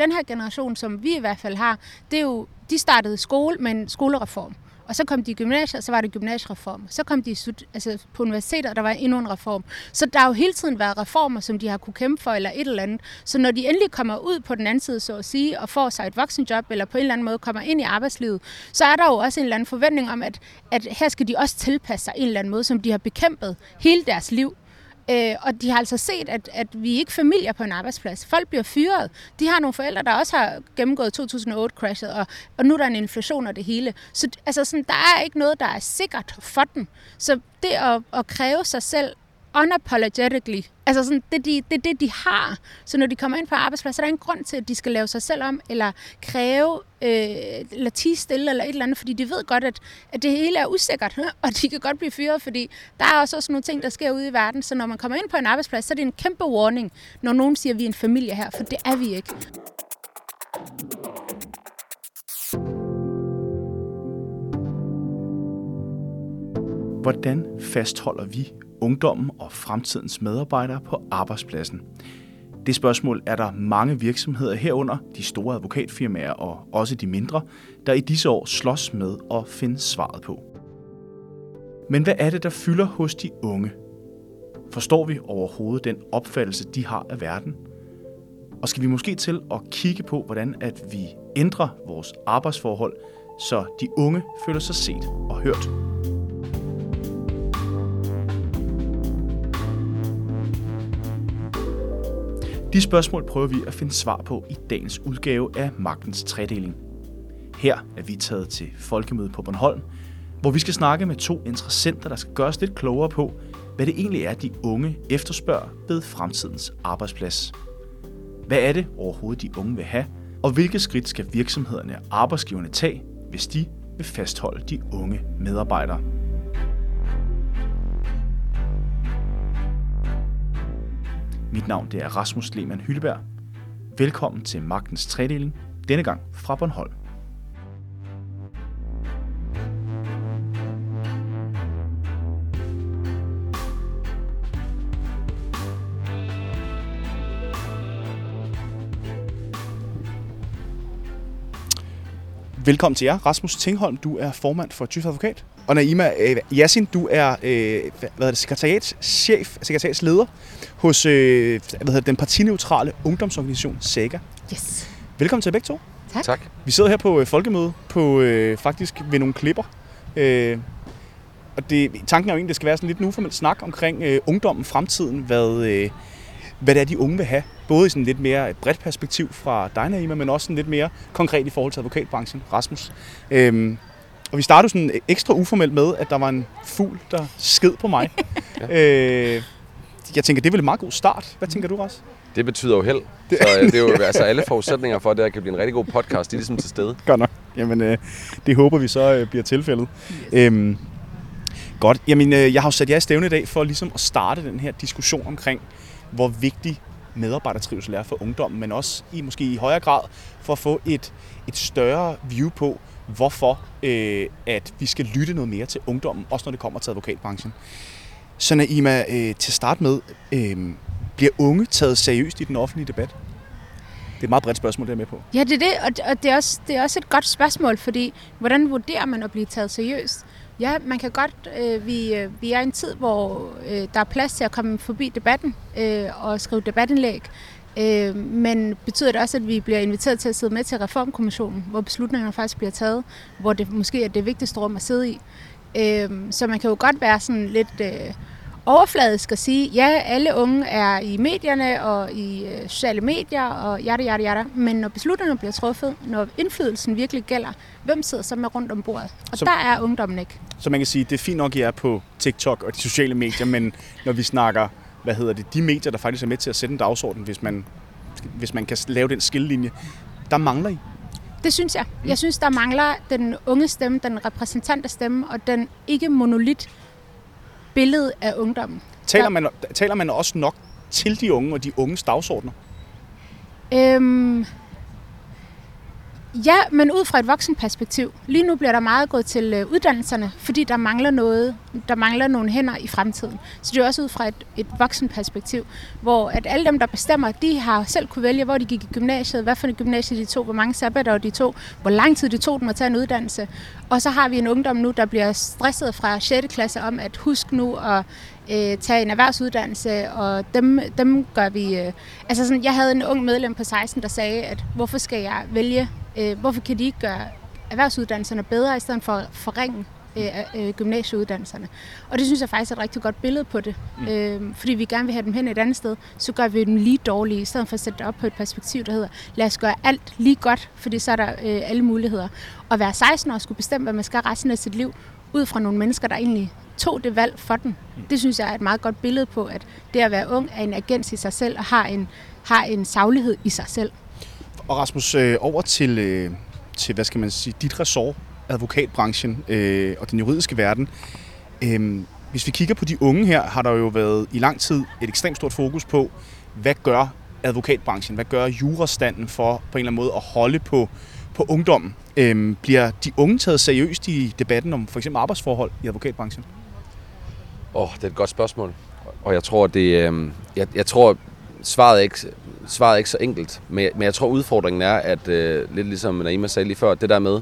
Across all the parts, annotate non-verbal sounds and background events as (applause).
den her generation, som vi i hvert fald har, det er jo, de startede skole med en skolereform. Og så kom de i gymnasiet, og så var det gymnasiereform. Så kom de altså på universitetet, og der var endnu en reform. Så der har jo hele tiden været reformer, som de har kunne kæmpe for, eller et eller andet. Så når de endelig kommer ud på den anden side, så at sige, og får sig et voksenjob, eller på en eller anden måde kommer ind i arbejdslivet, så er der jo også en eller anden forventning om, at, at her skal de også tilpasse sig en eller anden måde, som de har bekæmpet hele deres liv. Øh, og de har altså set, at, at vi ikke er familier på en arbejdsplads. Folk bliver fyret. De har nogle forældre, der også har gennemgået 2008-crashet, og, og nu er der en inflation og det hele. Så altså, sådan, der er ikke noget, der er sikkert for dem. Så det at, at kræve sig selv unapologetically. Altså sådan, det, de, det er det, de har. Så når de kommer ind på arbejdspladsen, så er der ingen grund til, at de skal lave sig selv om, eller kræve, øh, eller tige stille, eller et eller andet, fordi de ved godt, at, at det hele er usikkert, (laughs) og de kan godt blive fyret, fordi der er også, sådan nogle ting, der sker ude i verden. Så når man kommer ind på en arbejdsplads, så er det en kæmpe warning, når nogen siger, at vi er en familie her, for det er vi ikke. Hvordan fastholder vi ungdommen og fremtidens medarbejdere på arbejdspladsen? Det spørgsmål er der mange virksomheder herunder, de store advokatfirmaer og også de mindre, der i disse år slås med at finde svaret på. Men hvad er det, der fylder hos de unge? Forstår vi overhovedet den opfattelse, de har af verden? Og skal vi måske til at kigge på, hvordan at vi ændrer vores arbejdsforhold, så de unge føler sig set og hørt? De spørgsmål prøver vi at finde svar på i dagens udgave af Magtens Tredeling. Her er vi taget til Folkemødet på Bornholm, hvor vi skal snakke med to interessenter, der skal gøre os lidt klogere på, hvad det egentlig er, de unge efterspørger ved fremtidens arbejdsplads. Hvad er det overhovedet, de unge vil have, og hvilke skridt skal virksomhederne og arbejdsgiverne tage, hvis de vil fastholde de unge medarbejdere? Mit navn det er Rasmus Lehmann Hylleberg. Velkommen til Magtens Tredeling, denne gang fra Bornholm. Velkommen til jer, Rasmus Tingholm. Du er formand for Tysk Advokat. Og Naima øh, Yasin, du er øh, hvad er det, sekretariatschef, sekretariatsleder hos øh, hvad hedder det, den partineutrale ungdomsorganisation SAGA. Yes. Velkommen til begge to. Tak. tak. Vi sidder her på øh, folkemøde på øh, faktisk ved nogle klipper. Øh, og det, tanken er jo egentlig, at det skal være sådan lidt en uformel snak omkring øh, ungdommen, fremtiden, hvad, øh, hvad det er, de unge vil have. Både i sådan lidt mere et bredt perspektiv fra dig, Naima, men også sådan lidt mere konkret i forhold til advokatbranchen, Rasmus. Øh, og vi startede sådan ekstra uformelt med, at der var en fugl, der sked på mig. (laughs) ja. øh, jeg tænker, det er vel en meget god start. Hvad tænker du, Ras? Det betyder jo held. Så øh, det er jo altså alle forudsætninger for, at det kan blive en rigtig god podcast. De er ligesom til stede. Godt nok. Jamen, øh, det håber vi så øh, bliver tilfældet. Yes. Øhm, godt. Jamen, øh, jeg har jo sat jer i stævne i dag for ligesom at starte den her diskussion omkring, hvor vigtig medarbejdertrivsel er for ungdommen, men også i måske i højere grad for at få et, et større view på, hvorfor øh, at vi skal lytte noget mere til ungdommen, også når det kommer til advokatbranchen. Så Naima, øh, til at starte med, øh, bliver unge taget seriøst i den offentlige debat? Det er et meget bredt spørgsmål, det er med på. Ja, det er det, og det er, også, det er også et godt spørgsmål, fordi hvordan vurderer man at blive taget seriøst? Ja, man kan godt, øh, vi, øh, vi er i en tid, hvor øh, der er plads til at komme forbi debatten øh, og skrive debatindlæg. Øh, men betyder det også, at vi bliver inviteret til at sidde med til reformkommissionen, hvor beslutningerne faktisk bliver taget, hvor det måske er det vigtigste rum at sidde i. Øh, så man kan jo godt være sådan lidt øh, overfladisk at sige, ja, alle unge er i medierne og i øh, sociale medier og jada, jada, jada. Men når beslutningerne bliver truffet, når indflydelsen virkelig gælder, hvem sidder så med rundt om bordet? Og så, der er ungdommen ikke. Så man kan sige, det er fint nok, at I er på TikTok og de sociale medier, men når vi snakker hvad hedder det, de medier, der faktisk er med til at sætte en dagsorden, hvis man, hvis man kan lave den skillelinje, der mangler I. Det synes jeg. Jeg synes, der mangler den unge stemme, den repræsentante stemme, og den ikke monolit billede af ungdommen. Taler man, taler man også nok til de unge og de unges dagsordner? Øhm, Ja, men ud fra et voksenperspektiv. Lige nu bliver der meget gået til øh, uddannelserne, fordi der mangler noget, der mangler nogle hænder i fremtiden. Så det er også ud fra et, et voksenperspektiv, hvor at alle dem, der bestemmer, de har selv kunne vælge, hvor de gik i gymnasiet, hvad for et gymnasie de tog, hvor mange sabbatår de tog, hvor lang tid de tog dem at tage en uddannelse. Og så har vi en ungdom nu, der bliver stresset fra 6. klasse om at husk nu at øh, tage en erhvervsuddannelse, og dem, dem gør vi... Øh, altså sådan, jeg havde en ung medlem på 16, der sagde, at hvorfor skal jeg vælge, øh, hvorfor kan de ikke gøre erhvervsuddannelserne bedre, i stedet for at forringe øh, øh, gymnasieuddannelserne. Og det synes jeg faktisk er et rigtig godt billede på det. Mm. Øh, fordi vi gerne vil have dem hen et andet sted, så gør vi dem lige dårlige, i stedet for at sætte det op på et perspektiv, der hedder, lad os gøre alt lige godt, fordi så er der øh, alle muligheder. Og være 16 år skulle bestemme, hvad man skal resten af sit liv, ud fra nogle mennesker, der egentlig tog det valg for den. Det synes jeg er et meget godt billede på, at det at være ung er en agens i sig selv og har en, har en saglighed i sig selv. Og Rasmus, øh, over til, øh, til, hvad skal man sige, dit ressort, advokatbranchen øh, og den juridiske verden. Øh, hvis vi kigger på de unge her, har der jo været i lang tid et ekstremt stort fokus på, hvad gør advokatbranchen, hvad gør jurastanden for på en eller anden måde at holde på, på ungdommen? Øh, bliver de unge taget seriøst i debatten om for eksempel arbejdsforhold i advokatbranchen? Åh, oh, det er et godt spørgsmål. Og jeg tror, det, øh, jeg, jeg tror, svaret er ikke, svaret er ikke så enkelt. Men, men jeg tror, udfordringen er, at øh, lidt ligesom Naima sagde lige før, det der med,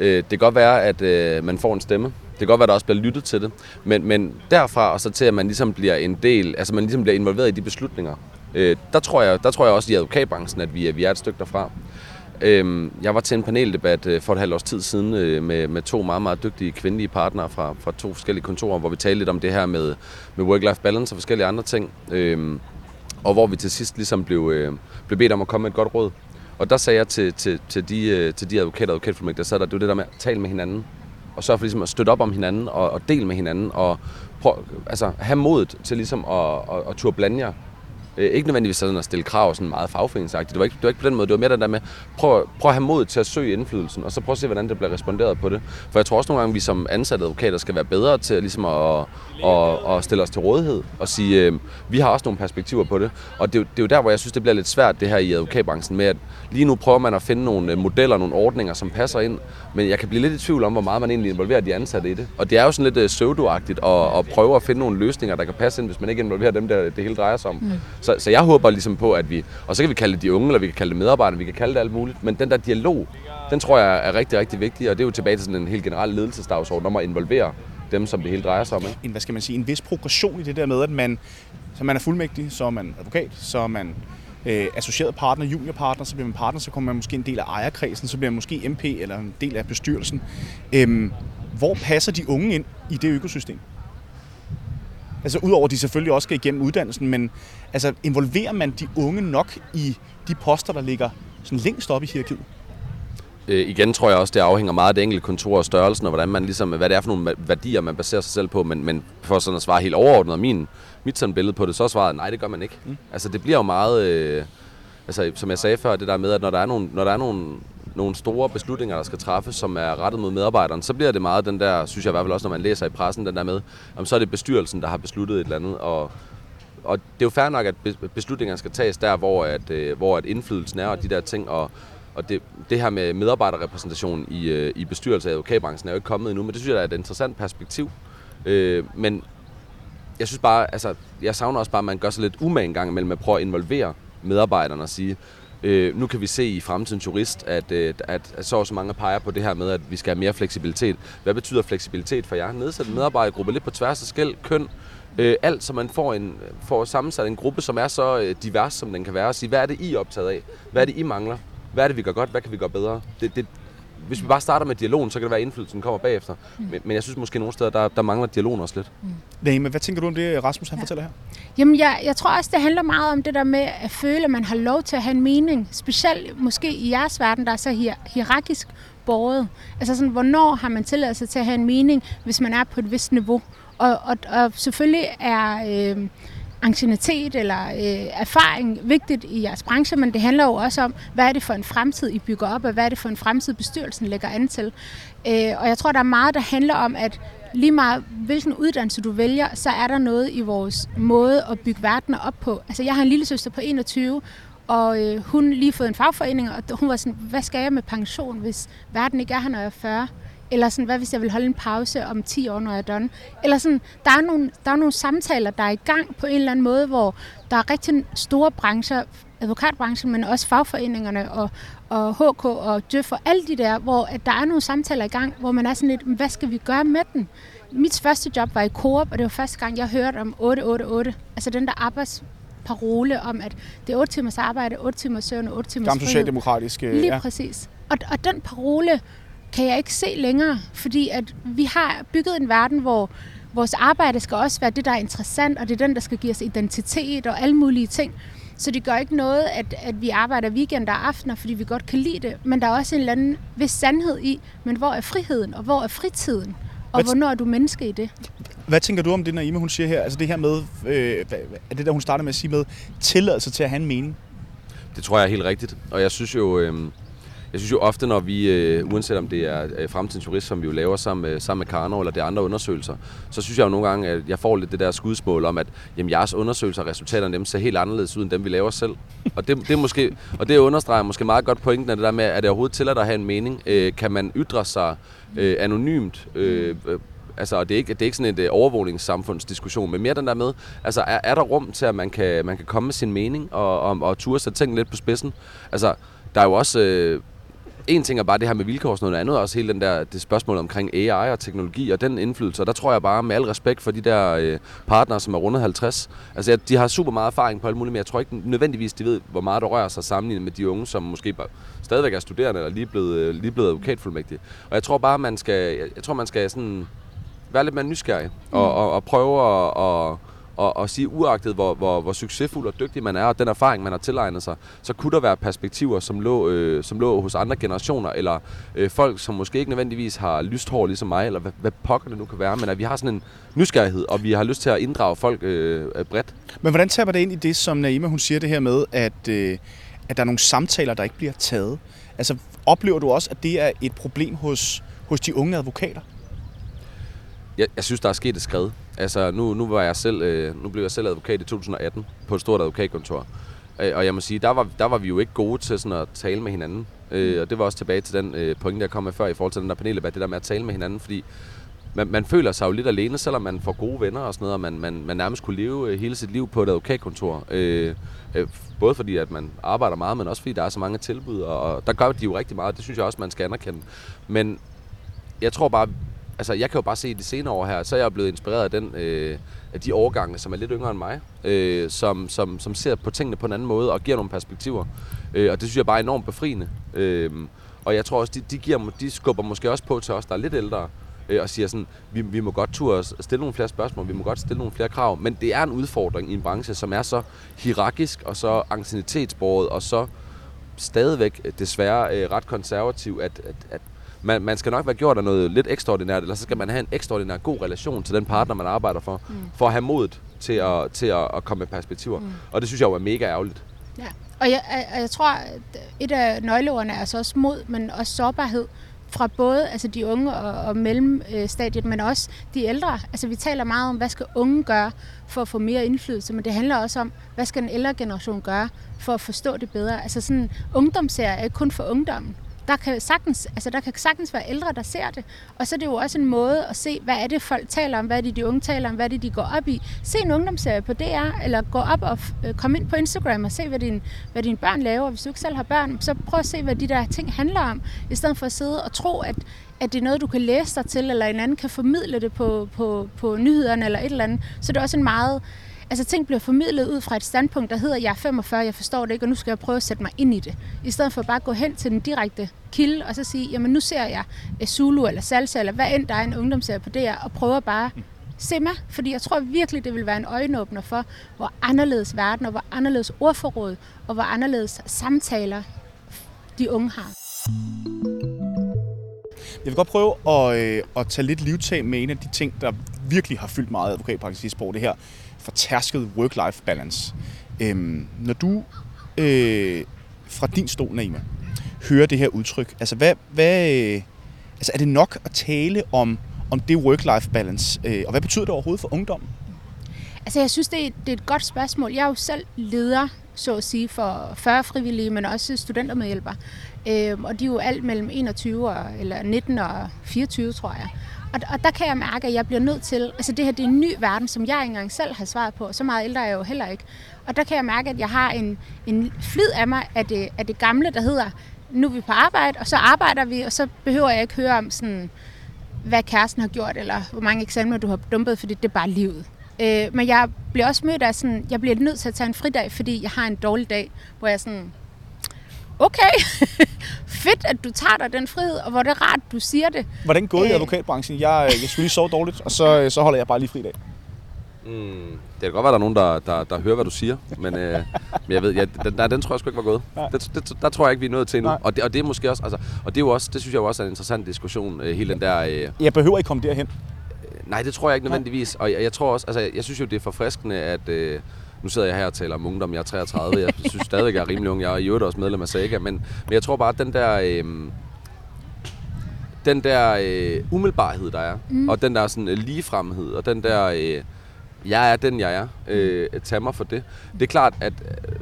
øh, det kan godt være, at øh, man får en stemme. Det kan godt være, at der også bliver lyttet til det. Men, men derfra og så til, at man ligesom bliver en del, altså man ligesom bliver involveret i de beslutninger, øh, der, tror jeg, der tror jeg også i advokatbranchen, at vi, at vi er et stykke derfra. Øhm, jeg var til en paneldebat øh, for et halvt års tid siden øh, med, med to meget, meget dygtige kvindelige partnere fra, fra to forskellige kontorer, hvor vi talte lidt om det her med, med work-life balance og forskellige andre ting. Øhm, og hvor vi til sidst ligesom blev, øh, blev bedt om at komme med et godt råd. Og der sagde jeg til, til, til, de, øh, til de advokater og advokatfuldmægtige, der sad der, det var det der med at tale med hinanden. Og sørge for ligesom at støtte op om hinanden og, og dele med hinanden. Og prøv, altså, have modet til ligesom at, at, at turde blande jer Øh, ikke nødvendigvis sådan at stille krav sådan meget fagforeningsagtigt. Det var, ikke, det var ikke på den måde. Det var mere den der med, prøv, prøv at have mod til at søge indflydelsen, og så prøv at se, hvordan det bliver responderet på det. For jeg tror også nogle gange, vi som ansatte advokater skal være bedre til ligesom at, at, at stille os til rådighed og sige, øh, vi har også nogle perspektiver på det. Og det, det er jo der, hvor jeg synes, det bliver lidt svært det her i advokatbranchen med, at lige nu prøver man at finde nogle øh, modeller, nogle ordninger, som passer ind. Men jeg kan blive lidt i tvivl om, hvor meget man egentlig involverer de ansatte i det. Og det er jo sådan lidt øh, pseudoagtigt at, at prøve at finde nogle løsninger, der kan passe ind, hvis man ikke involverer dem, der det hele drejer sig om. Mm. Så, så jeg håber ligesom på, at vi, og så kan vi kalde det de unge, eller vi kan kalde det medarbejdere, vi kan kalde det alt muligt, men den der dialog, den tror jeg er rigtig, rigtig vigtig, og det er jo tilbage til sådan en helt generel ledelsesdagsorden om at involvere dem, som det hele drejer sig om. Ikke? En, hvad skal man sige, en vis progression i det der med, at man, så man er fuldmægtig, så er man advokat, så er man øh, associeret partner, juniorpartner, så bliver man partner, så kommer man måske en del af ejerkredsen, så bliver man måske MP eller en del af bestyrelsen. Øhm, hvor passer de unge ind i det økosystem? Altså udover at de selvfølgelig også skal igennem uddannelsen, men altså involverer man de unge nok i de poster, der ligger sådan længst op i hierarkiet? Øh, igen tror jeg også, det afhænger meget af det enkelte kontor og størrelsen, og hvordan man ligesom, hvad det er for nogle værdier, man baserer sig selv på. Men, men for sådan at svare helt overordnet, min, mit sådan billede på det, så er svaret, nej, det gør man ikke. Mm. Altså det bliver jo meget, øh, altså som jeg sagde før, det der med, at når der er nogle, når der er nogle, nogle store beslutninger, der skal træffes, som er rettet mod medarbejderen, så bliver det meget den der, synes jeg i hvert fald også, når man læser i pressen, den der med, om så er det bestyrelsen, der har besluttet et eller andet, og og det er jo fair nok, at beslutninger skal tages der, hvor, at, øh, hvor at indflydelsen er og de der ting. Og, og det, det her med medarbejderrepræsentation i, øh, i bestyrelse af advokatbranchen er jo ikke kommet endnu, men det synes jeg er et interessant perspektiv. Øh, men jeg synes bare, altså, jeg savner også bare, at man gør sig lidt umage en gang imellem at prøve at involvere medarbejderne og sige, øh, nu kan vi se i fremtidens jurist, at, øh, at, at så også mange peger på det her med, at vi skal have mere fleksibilitet. Hvad betyder fleksibilitet for jer? Nedsæt en medarbejdergruppe lidt på tværs af skæld, køn, øh, alt, så man får, en, får sammensat en gruppe, som er så øh, divers, som den kan være, og sige, hvad er det, I er optaget af? Hvad er det, I mangler? Hvad er det, vi gør godt? Hvad kan vi gøre bedre? Det, det, hvis vi bare starter med dialogen, så kan det være, at indflydelsen kommer bagefter. Mm. Men, men jeg synes måske nogle steder, der, der mangler dialogen også lidt. Mm. men hvad tænker du om det, Rasmus han ja. fortæller her? Jamen, jeg, jeg tror også, det handler meget om det der med at føle, at man har lov til at have en mening. Specielt måske i jeres verden, der er så hier, hierarkisk båret. Altså sådan, hvornår har man tilladelse til at have en mening, hvis man er på et vist niveau? Og, og, og selvfølgelig er... Øh, ancienitet eller øh, erfaring vigtigt i jeres branche, men det handler jo også om, hvad er det for en fremtid, I bygger op, og hvad er det for en fremtid, bestyrelsen lægger an til. Øh, og jeg tror, der er meget, der handler om, at lige meget hvilken uddannelse du vælger, så er der noget i vores måde at bygge verden op på. Altså, jeg har en lille søster på 21, Og øh, hun lige fået en fagforening, og hun var sådan, hvad skal jeg med pension, hvis verden ikke er her, når jeg er 40? Eller sådan, hvad hvis jeg vil holde en pause om 10 år, når jeg er done? Eller sådan, der er, nogle, der er nogle samtaler, der er i gang på en eller anden måde, hvor der er rigtig store brancher, advokatbranchen, men også fagforeningerne og, og HK og Djøf og alle de der, hvor at der er nogle samtaler i gang, hvor man er sådan lidt, hvad skal vi gøre med den? Mit første job var i Coop, og det var første gang, jeg hørte om 888. Altså den der arbejdsparole om, at det er 8 timers arbejde, 8 timers søvn og 8 timers Gammel socialdemokratiske. Lige ja. præcis. Og, og den parole kan jeg ikke se længere, fordi at vi har bygget en verden, hvor vores arbejde skal også være det, der er interessant, og det er den, der skal give os identitet og alle mulige ting. Så det gør ikke noget, at, at vi arbejder weekender og aftener, fordi vi godt kan lide det. Men der er også en eller anden vis sandhed i, men hvor er friheden, og hvor er fritiden? Og Hvad hvornår er du menneske i det? Hvad tænker du om det, Naima, hun siger her? Altså det her med, øh, er det der, hun starter med at sige med, tilladelse til at have en mening? Det tror jeg er helt rigtigt. Og jeg synes jo, øh, jeg synes jo ofte, når vi, øh, uanset om det er øh, fremtidens jurist, som vi jo laver sammen øh, sammen med Karno, eller det er andre undersøgelser, så synes jeg jo nogle gange, at jeg får lidt det der skudsmål om, at jamen, jeres undersøgelser og resultaterne dem ser helt anderledes ud, end dem vi laver selv. Og det, det, er måske, og det understreger måske meget godt pointen af det der med, at det overhovedet tilladt at have en mening. Øh, kan man ytre sig øh, anonymt øh, øh Altså, det er ikke, det er ikke sådan et øh, overvågningssamfundsdiskussion, men mere den der med, altså, er, er der rum til, at man kan, man kan komme med sin mening og, og, og turde sætte tingene lidt på spidsen? Altså, der er jo også, øh, en ting er bare det her med vilkår, noget andet er også hele den der, det spørgsmål omkring AI og teknologi og den indflydelse. Og der tror jeg bare med al respekt for de der øh, partnere, som er rundet 50. Altså de har super meget erfaring på alt muligt, men jeg tror ikke nødvendigvis, de ved, hvor meget der rører sig sammenlignet med de unge, som måske bare stadigvæk er studerende eller lige blevet, øh, lige blevet advokatfuldmægtige. Og jeg tror bare, man skal, jeg, jeg tror, man skal sådan være lidt mere nysgerrig mm. og, og, og prøve at, og, og, og sige, uagtet hvor, hvor, hvor succesfuld og dygtig man er, og den erfaring, man har tilegnet sig, så kunne der være perspektiver, som lå, øh, som lå hos andre generationer, eller øh, folk, som måske ikke nødvendigvis har lyst hår ligesom mig, eller hvad, hvad pokker det nu kan være, men at vi har sådan en nysgerrighed, og vi har lyst til at inddrage folk øh, bredt. Men hvordan tager det ind i det, som Naima hun siger det her med, at, øh, at der er nogle samtaler, der ikke bliver taget? Altså oplever du også, at det er et problem hos, hos de unge advokater? Jeg, jeg synes, der er sket et skridt. Altså, nu, nu, var jeg selv, øh, nu blev jeg selv advokat i 2018 på et stort advokatkontor. Øh, og jeg må sige, der var, der var vi jo ikke gode til sådan at tale med hinanden. Øh, og det var også tilbage til den øh, pointe, jeg kom med før i forhold til den der paneldebat, det der med at tale med hinanden, fordi man, man føler sig jo lidt alene, selvom man får gode venner og sådan noget, og man, man, man nærmest kunne leve øh, hele sit liv på et advokatkontor. Øh, øh, både fordi, at man arbejder meget, men også fordi, der er så mange tilbud, og, og der gør de jo rigtig meget. Det synes jeg også, man skal anerkende. Men jeg tror bare, altså jeg kan jo bare se det de senere år her, så er jeg blevet inspireret af, den, øh, af de årgange, som er lidt yngre end mig, øh, som, som, som ser på tingene på en anden måde og giver nogle perspektiver. Øh, og det synes jeg bare er enormt befriende. Øh, og jeg tror også, de, de, giver, de skubber måske også på til os, der er lidt ældre, øh, og siger sådan, vi, vi må godt turde stille nogle flere spørgsmål, vi må godt stille nogle flere krav, men det er en udfordring i en branche, som er så hierarkisk og så ancienitetsbordet og så stadigvæk øh, desværre øh, ret konservativ, at, at, at man, man skal nok være gjort af noget lidt ekstraordinært, eller så skal man have en ekstraordinær god relation til den partner, man arbejder for, mm. for at have modet til at, til at, at komme med perspektiver. Mm. Og det synes jeg jo er mega ærgerligt. Ja, og jeg, jeg tror, at et af nøgleordene er altså også mod, men også sårbarhed fra både altså de unge og, og mellemstadiet, men også de ældre. Altså vi taler meget om, hvad skal unge gøre for at få mere indflydelse, men det handler også om, hvad skal den ældre generation gøre for at forstå det bedre. Altså sådan, ungdomsserie er ikke kun for ungdommen der kan, sagtens, altså der kan sagtens være ældre, der ser det. Og så er det jo også en måde at se, hvad er det, folk taler om, hvad er det, de unge taler om, hvad er det, de går op i. Se en ungdomsserie på DR, eller gå op og øh, komme ind på Instagram og se, hvad, din, hvad dine børn laver. Hvis du ikke selv har børn, så prøv at se, hvad de der ting handler om, i stedet for at sidde og tro, at, at det er noget, du kan læse dig til, eller en anden kan formidle det på, på, på nyhederne eller et eller andet. Så det er også en meget Altså ting bliver formidlet ud fra et standpunkt, der hedder, jeg er 45, jeg forstår det ikke, og nu skal jeg prøve at sætte mig ind i det. I stedet for bare at gå hen til den direkte kilde, og så sige, jamen nu ser jeg Zulu eller Salsa, eller hvad end der er en ungdomsserie på DR, og prøver bare se mig, fordi jeg tror virkelig, det vil være en øjenåbner for, hvor anderledes verden, og hvor anderledes ordforråd, og hvor anderledes samtaler de unge har. Jeg vil godt prøve at, øh, at tage lidt livtag med en af de ting, der virkelig har fyldt meget advokatpraksis på det her fortærsket work-life balance. Øhm, når du øh, fra din stol, Naima, hører det her udtryk, altså, hvad, hvad, øh, altså er det nok at tale om, om det work-life balance, øh, og hvad betyder det overhovedet for ungdommen? Altså, jeg synes, det er, det er et godt spørgsmål. Jeg er jo selv leder så at sige, for 40 frivillige, men også studentermedhjælpere. Øh, og de er jo alt mellem 21 og, eller 19 og 24, tror jeg. Og, og der kan jeg mærke, at jeg bliver nødt til, altså det her det er en ny verden, som jeg ikke engang selv har svaret på, så meget ældre er jeg jo heller ikke. Og der kan jeg mærke, at jeg har en, en flid af mig af det, af det gamle, der hedder, nu er vi på arbejde, og så arbejder vi, og så behøver jeg ikke høre om sådan, hvad kæresten har gjort, eller hvor mange eksamener du har dumpet, fordi det er bare livet. Øh, men jeg bliver også mødt af sådan, jeg bliver nødt til at tage en fridag, fordi jeg har en dårlig dag, hvor jeg sådan, okay, (laughs) fedt, at du tager dig den frihed, og hvor det er rart, du siger det. Hvordan går det i øh. advokatbranchen? Jeg, jeg skulle lige sove dårligt, og så, så holder jeg bare lige fri dag. Mm, det kan godt være, at der er nogen, der, der, der hører, hvad du siger, men, øh, men jeg ved, ja, den, nej, den tror jeg sgu ikke var gået. Det, det, der tror jeg ikke, vi er nået til endnu. Og det, og det er måske også, altså, og det er jo også, det synes jeg også er en interessant diskussion, øh, hele den der... Øh, jeg behøver ikke komme derhen. Nej, det tror jeg ikke nødvendigvis. Og jeg, jeg tror også, altså, jeg synes jo, det er forfriskende, at... Øh, nu sidder jeg her og taler om ungdom, jeg er 33, jeg (laughs) synes stadigvæk, jeg er rimelig ung, jeg er i øvrigt også medlem af SAGA, men, men jeg tror bare, at den der, øh, den der øh, umiddelbarhed, der er, mm. og den der sådan øh, ligefremhed, og den der, øh, jeg er den, jeg er, øh, tag mig for det. Det er klart, at øh,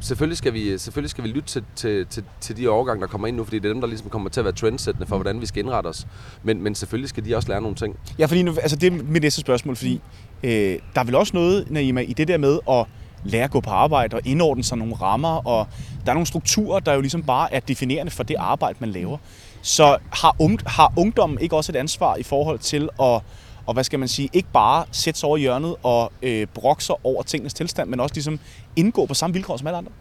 selvfølgelig skal vi, selvfølgelig skal vi lytte til, til, til, til de overgange, der kommer ind nu, fordi det er dem, der ligesom kommer til at være trendsættende for, hvordan vi skal indrette os. Men, men selvfølgelig skal de også lære nogle ting. Ja, fordi nu, altså det er mit næste spørgsmål, fordi øh, der er vel også noget, Naima, i det der med at lære at gå på arbejde og indordne sig nogle rammer, og der er nogle strukturer, der jo ligesom bare er definerende for det arbejde, man laver. Så har, um, har ungdommen ikke også et ansvar i forhold til at og hvad skal man sige, ikke bare sætte sig over hjørnet og øh, brokke sig over tingens tilstand, men også ligesom indgå på samme vilkår som alle andre?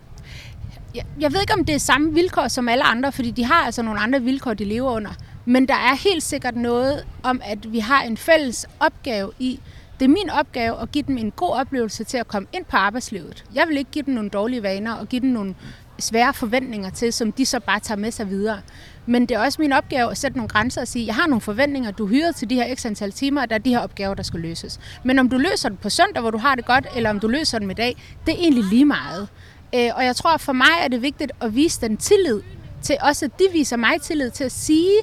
Jeg, jeg ved ikke, om det er samme vilkår som alle andre, fordi de har altså nogle andre vilkår, de lever under. Men der er helt sikkert noget om, at vi har en fælles opgave i, det er min opgave at give dem en god oplevelse til at komme ind på arbejdslivet. Jeg vil ikke give dem nogle dårlige vaner og give dem nogle svære forventninger til, som de så bare tager med sig videre. Men det er også min opgave at sætte nogle grænser og sige, jeg har nogle forventninger, du hyrer til de her x antal timer, og der er de her opgaver, der skal løses. Men om du løser det på søndag, hvor du har det godt, eller om du løser dem i dag, det er egentlig lige meget. Øh, og jeg tror, for mig er det vigtigt at vise den tillid til også, at de viser mig tillid til at sige,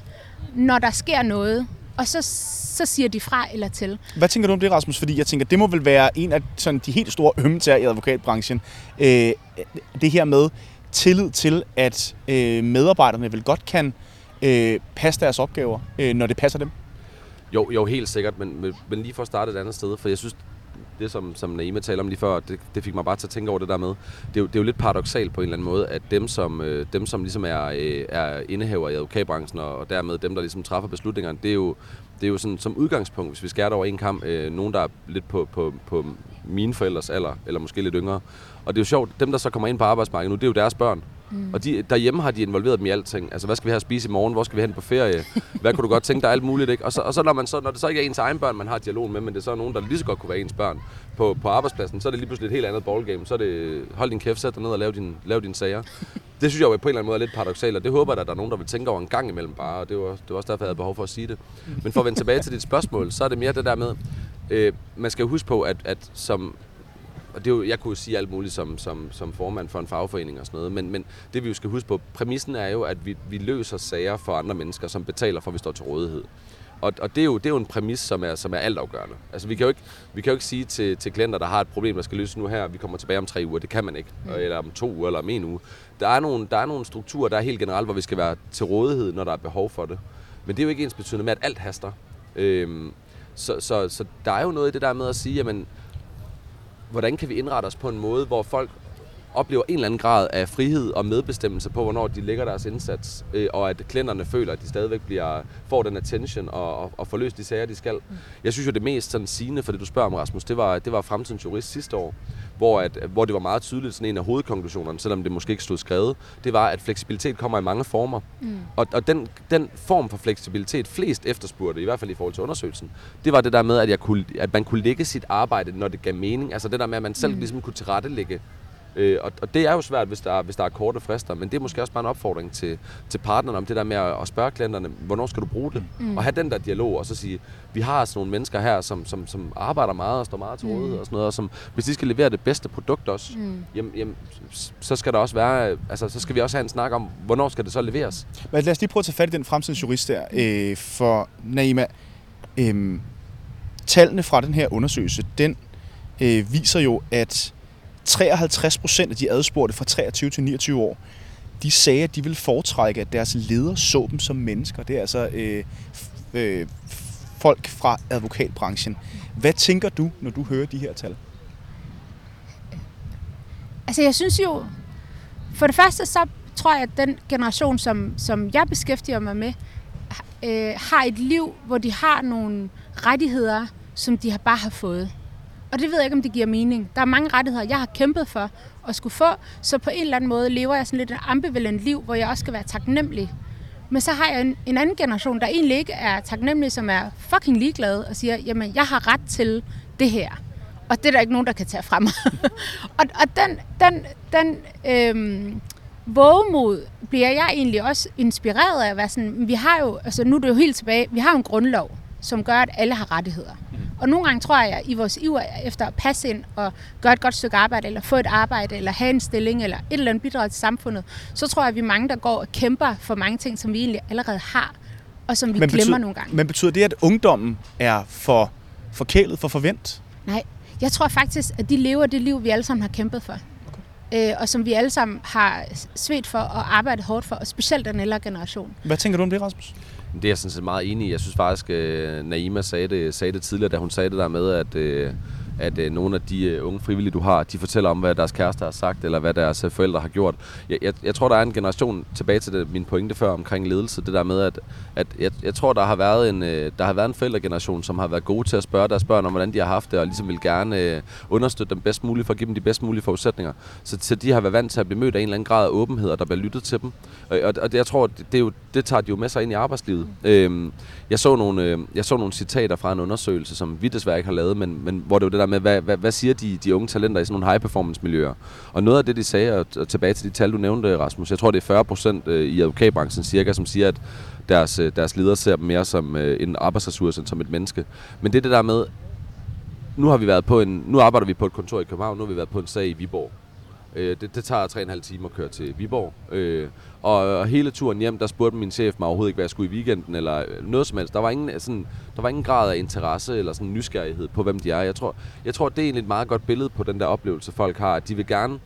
når der sker noget, og så, så siger de fra eller til. Hvad tænker du om det, Rasmus? Fordi jeg tænker, det må vel være en af sådan, de helt store ømme i advokatbranchen. Øh, det her med, tillid til, at øh, medarbejderne vel godt kan øh, passe deres opgaver, øh, når det passer dem? Jo, jo helt sikkert, men, men, lige for at starte et andet sted, for jeg synes, det som, som Naima talte om lige før, det, det fik mig bare til at tænke over det der med. Det er jo, det er jo lidt paradoxalt på en eller anden måde, at dem som, øh, dem, som ligesom er, øh, er indehaver i advokatbranchen, og, og dermed dem, der ligesom træffer beslutningerne, det er jo, det er jo sådan, som udgangspunkt, hvis vi skærer over en kamp, øh, nogen, der er lidt på, på, på mine forældres alder, eller måske lidt yngre. Og det er jo sjovt, dem der så kommer ind på arbejdsmarkedet nu, det er jo deres børn. Mm. Og de, derhjemme har de involveret dem i alting. Altså, hvad skal vi have at spise i morgen? Hvor skal vi hen på ferie? Hvad kunne du godt tænke dig? Alt muligt, ikke? Og så, og så, når, man så når det så ikke er ens egen børn, man har dialog med, men det er så nogen, der lige så godt kunne være ens børn på, på arbejdspladsen, så er det lige pludselig et helt andet ballgame. Så er det, hold din kæft, sæt dig ned og lav, din, lav dine sager. Det synes jeg jo på en eller anden måde er lidt paradoxalt, og det håber jeg, at der er nogen, der vil tænke over en gang imellem bare, og det var, det var også derfor, jeg havde behov for at sige det. Men for at vende tilbage til dit spørgsmål, så er det mere det der med, øh, man skal huske på, at, at som og det er jo, jeg kunne sige alt muligt som, som, som formand for en fagforening og sådan noget, men, men det vi jo skal huske på, præmissen er jo, at vi, vi løser sager for andre mennesker, som betaler for, at vi står til rådighed. Og, og det, er jo, det er jo en præmis, som er, som er altafgørende. Altså, vi kan jo ikke, vi kan jo ikke sige til, til klienter, der har et problem, der skal løses nu her, vi kommer tilbage om tre uger. Det kan man ikke. Mm. Eller om to uger, eller om en uge. Der er, nogle, der er nogle strukturer, der er helt generelt, hvor vi skal være til rådighed, når der er behov for det. Men det er jo ikke ens betydende med, at alt haster. Øhm, så, så, så der er jo noget i det der med at sige, jamen, hvordan kan vi indrette os på en måde, hvor folk oplever en eller anden grad af frihed og medbestemmelse på, hvornår de lægger deres indsats, øh, og at klienterne føler, at de stadigvæk bliver, får den attention og, og, og får løst de sager, de skal. Mm. Jeg synes jo, det mest sådan sigende for det, du spørger om, Rasmus, det var, det var Fremtidens Jurist sidste år, hvor, at, hvor det var meget tydeligt, sådan en af hovedkonklusionerne, selvom det måske ikke stod skrevet, det var, at fleksibilitet kommer i mange former. Mm. Og, og den, den form for fleksibilitet, flest efterspurgte, i hvert fald i forhold til undersøgelsen, det var det der med, at, jeg kunne, at man kunne lægge sit arbejde, når det gav mening. Altså det der med, at man selv mm. ligesom kunne tilrettelægge Øh, og, og det er jo svært, hvis der, er, hvis der er korte frister, men det er måske også bare en opfordring til, til partnerne om det der med at, at spørge klienterne, hvornår skal du bruge det? Mm. Og have den der dialog, og så sige, vi har sådan nogle mennesker her, som, som, som arbejder meget og står meget til rådighed mm. og sådan noget, og som, hvis de skal levere det bedste produkt også, mm. jamen, jamen, så skal der også være, altså så skal vi også have en snak om, hvornår skal det så leveres? Men lad os lige prøve at tage fat i den fremtidens jurist der, øh, for Naima, øh, tallene fra den her undersøgelse, den øh, viser jo, at 53 procent af de adspurgte fra 23 til 29 år, de sagde, at de ville foretrække, at deres ledere så dem som mennesker. Det er altså øh, øh, folk fra advokatbranchen. Hvad tænker du, når du hører de her tal? Altså jeg synes jo, for det første så tror jeg, at den generation, som, som jeg beskæftiger mig med, øh, har et liv, hvor de har nogle rettigheder, som de har bare har fået. Og det ved jeg ikke, om det giver mening. Der er mange rettigheder, jeg har kæmpet for at skulle få, så på en eller anden måde lever jeg sådan lidt et ambivalent liv, hvor jeg også skal være taknemmelig. Men så har jeg en, en anden generation, der egentlig ikke er taknemmelig, som er fucking ligeglade og siger, jamen jeg har ret til det her. Og det er der ikke nogen, der kan tage fra mig. (laughs) og, og den, den, den øhm, vågemod bliver jeg egentlig også inspireret af at være sådan, vi har jo, altså nu er det jo helt tilbage, vi har jo en grundlov, som gør, at alle har rettigheder. Og nogle gange tror jeg, at i vores iver efter at passe ind og gøre et godt stykke arbejde, eller få et arbejde, eller have en stilling, eller et eller andet bidrag til samfundet, så tror jeg, at vi er mange, der går og kæmper for mange ting, som vi egentlig allerede har, og som vi men glemmer betyder, nogle gange. Men betyder det, at ungdommen er for forkælet, for forvent? Nej, jeg tror faktisk, at de lever det liv, vi alle sammen har kæmpet for. Øh, og som vi alle sammen har svedt for og arbejdet hårdt for, og specielt den ældre generation. Hvad tænker du om det, Rasmus? Det er jeg sådan set meget enig i. Jeg synes faktisk, at Naima sagde det, sagde det tidligere, da hun sagde det der med, at øh, at øh, nogle af de øh, unge frivillige, du har, de fortæller om, hvad deres kæreste har sagt, eller hvad deres øh, forældre har gjort. Jeg, jeg, jeg tror, der er en generation tilbage til det, min pointe før omkring ledelse. Det der med, at, at jeg, jeg tror, der har, været en, øh, der har været en forældregeneration, som har været gode til at spørge deres børn om, hvordan de har haft det, og ligesom vil gerne øh, understøtte dem bedst muligt, for at give dem de bedst mulige forudsætninger. Så, så de har været vant til at blive mødt af en eller anden grad af åbenhed, og der bliver lyttet til dem. Og, og, og det, jeg tror, det, det, er jo, det tager de jo med sig ind i arbejdslivet. Øhm, jeg, så nogle, øh, jeg så nogle citater fra en undersøgelse, som vi desværre ikke har lavet, men, men hvor det var det der med, hvad, hvad, hvad siger de, de unge talenter i sådan nogle high-performance-miljøer? Og noget af det, de sagde, og tilbage til de tal, du nævnte, Rasmus, jeg tror, det er 40 procent øh, i advokatbranchen cirka, som siger, at deres, øh, deres ledere ser dem mere som øh, en arbejdsressource end som et menneske. Men det er det der med, nu har vi været på en, nu arbejder vi på et kontor i København, nu har vi været på en sag i Viborg. Øh, det, det tager 3,5 timer at køre til Viborg. Øh, og, og hele turen hjem, der spurgte min chef mig overhovedet ikke, hvad jeg skulle i weekenden, eller noget som helst. Der var ingen, sådan, der var ingen grad af interesse eller sådan nysgerrighed på, hvem de er. Jeg tror, jeg tror det er egentlig et meget godt billede på den der oplevelse, folk har. At de vil gerne